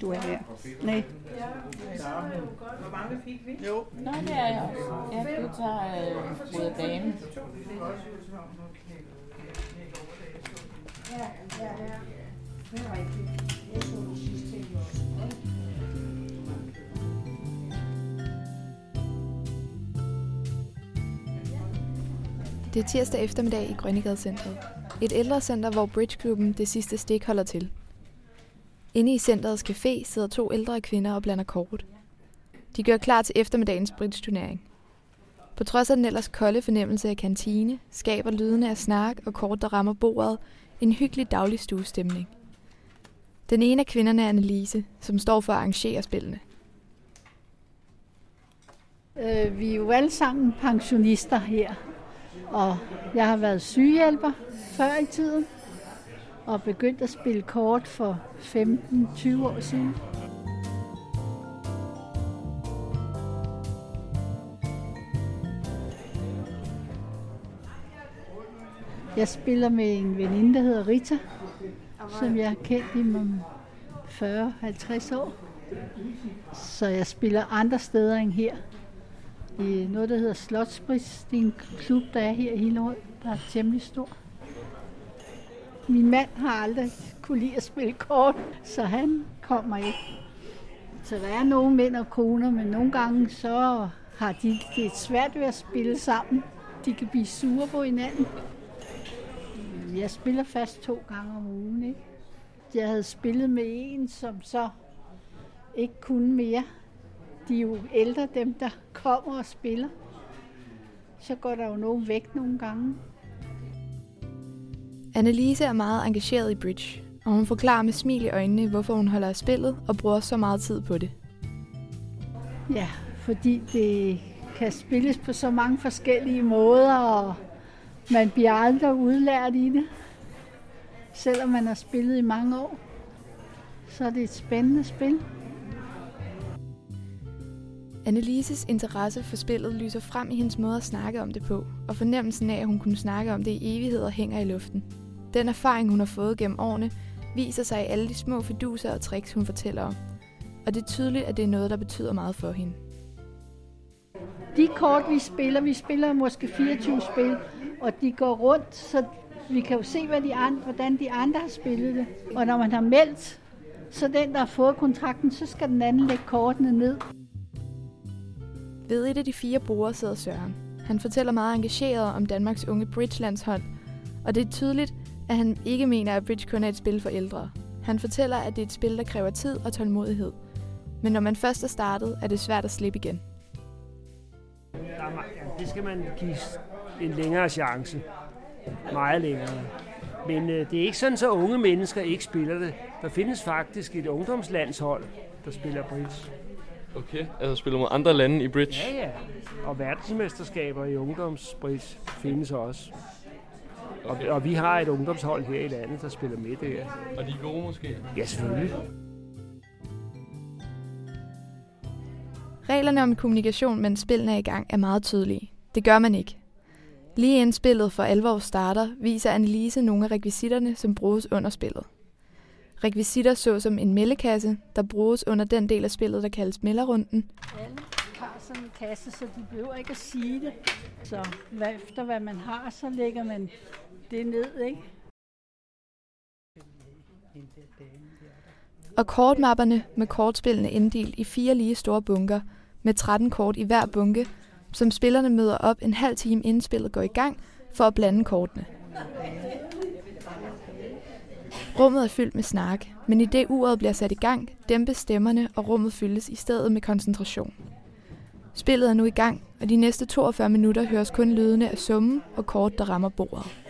Du er her. Nej. Hvor mange fik vi? Jo. Nå, det er jeg også. Ja, du tager øh, mod damen. Ja, ja, ja. Det er rigtigt. Jeg så det sidste ting også. Det er tirsdag eftermiddag i Grønnegade-centret. Et ældrecenter, hvor Bridgeklubben det sidste stik holder til. Inde i centrets café sidder to ældre kvinder og blander kort. De gør klar til eftermiddagens bridge-turnering. På trods af den ellers kolde fornemmelse af kantine, skaber lydene af snak og kort, der rammer bordet, en hyggelig daglig stuestemning. Den ene af kvinderne er Annelise, som står for at arrangere spillene. Øh, vi er jo alle sammen pensionister her. Og jeg har været sygehjælper før i tiden. Og begyndt at spille kort for 15-20 år siden. Jeg spiller med en veninde, der hedder Rita, som jeg har kendt i 40-50 år. Så jeg spiller andre steder end her. I noget, der hedder Slotsbris. Det er en klub, der er her i Hillerød, der er temmelig stor. Min mand har aldrig kunne lide at spille kort, så han kommer ikke. Så der er nogle mænd og koner, men nogle gange så har de det svært ved at spille sammen. De kan blive sure på hinanden. Jeg spiller fast to gange om ugen. Ikke? Jeg havde spillet med en, som så ikke kunne mere. De er jo ældre, dem der kommer og spiller. Så går der jo nogen væk nogle gange. Annelise er meget engageret i bridge, og hun forklarer med smil i øjnene, hvorfor hun holder af spillet og bruger så meget tid på det. Ja, fordi det kan spilles på så mange forskellige måder, og man bliver aldrig udlært i det. Selvom man har spillet i mange år, så er det et spændende spil. Annelises interesse for spillet lyser frem i hendes måde at snakke om det på, og fornemmelsen af, at hun kunne snakke om det i evigheder hænger i luften. Den erfaring, hun har fået gennem årene, viser sig i alle de små fiduser og tricks, hun fortæller om. Og det er tydeligt, at det er noget, der betyder meget for hende. De kort, vi spiller, vi spiller måske 24 spil, og de går rundt, så vi kan jo se, hvad de andre, hvordan de andre har spillet det. Og når man har meldt, så den, der har fået kontrakten, så skal den anden lægge kortene ned. Ved et af de fire brugere sidder Søren. Han fortæller meget engageret om Danmarks unge bridge-landshold, og det er tydeligt, at han ikke mener, at bridge kun er et spil for ældre. Han fortæller, at det er et spil, der kræver tid og tålmodighed. Men når man først er startet, er det svært at slippe igen. Det skal man give en længere chance. Meget længere. Men øh, det er ikke sådan, så unge mennesker ikke spiller det. Der findes faktisk et ungdomslandshold, der spiller bridge. Okay, altså spiller mod andre lande i bridge. Ja, ja. Og verdensmesterskaber i ungdomsbridge findes også. Og, og vi har et ungdomshold her i landet, der spiller med der. Og de er gode måske. Ja, selvfølgelig. Reglerne om kommunikation, mens spillene er i gang, er meget tydelige. Det gør man ikke. Lige inden spillet for alvor starter, viser Annelise nogle af rekvisitterne, som bruges under spillet. Rekvisitter såsom en meldekasse, der bruges under den del af spillet, der kaldes melderrunden, Alle har sådan en kasse, så de behøver ikke at sige det. Så hvad, efter hvad man har, så lægger man det ned, ikke? og kortmapperne med kortspillene inddelt i fire lige store bunker med 13 kort i hver bunke, som spillerne møder op en halv time inden spillet går i gang for at blande kortene. Rummet er fyldt med snak, men i det uret bliver sat i gang, dæmpes stemmerne, og rummet fyldes i stedet med koncentration. Spillet er nu i gang, og de næste 42 minutter høres kun lydene af summen og kort, der rammer bordet.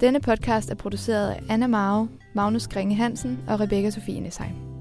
Denne podcast er produceret af Anna Mao, Magnus Gringe Hansen og Rebecca Sofie Nesheim.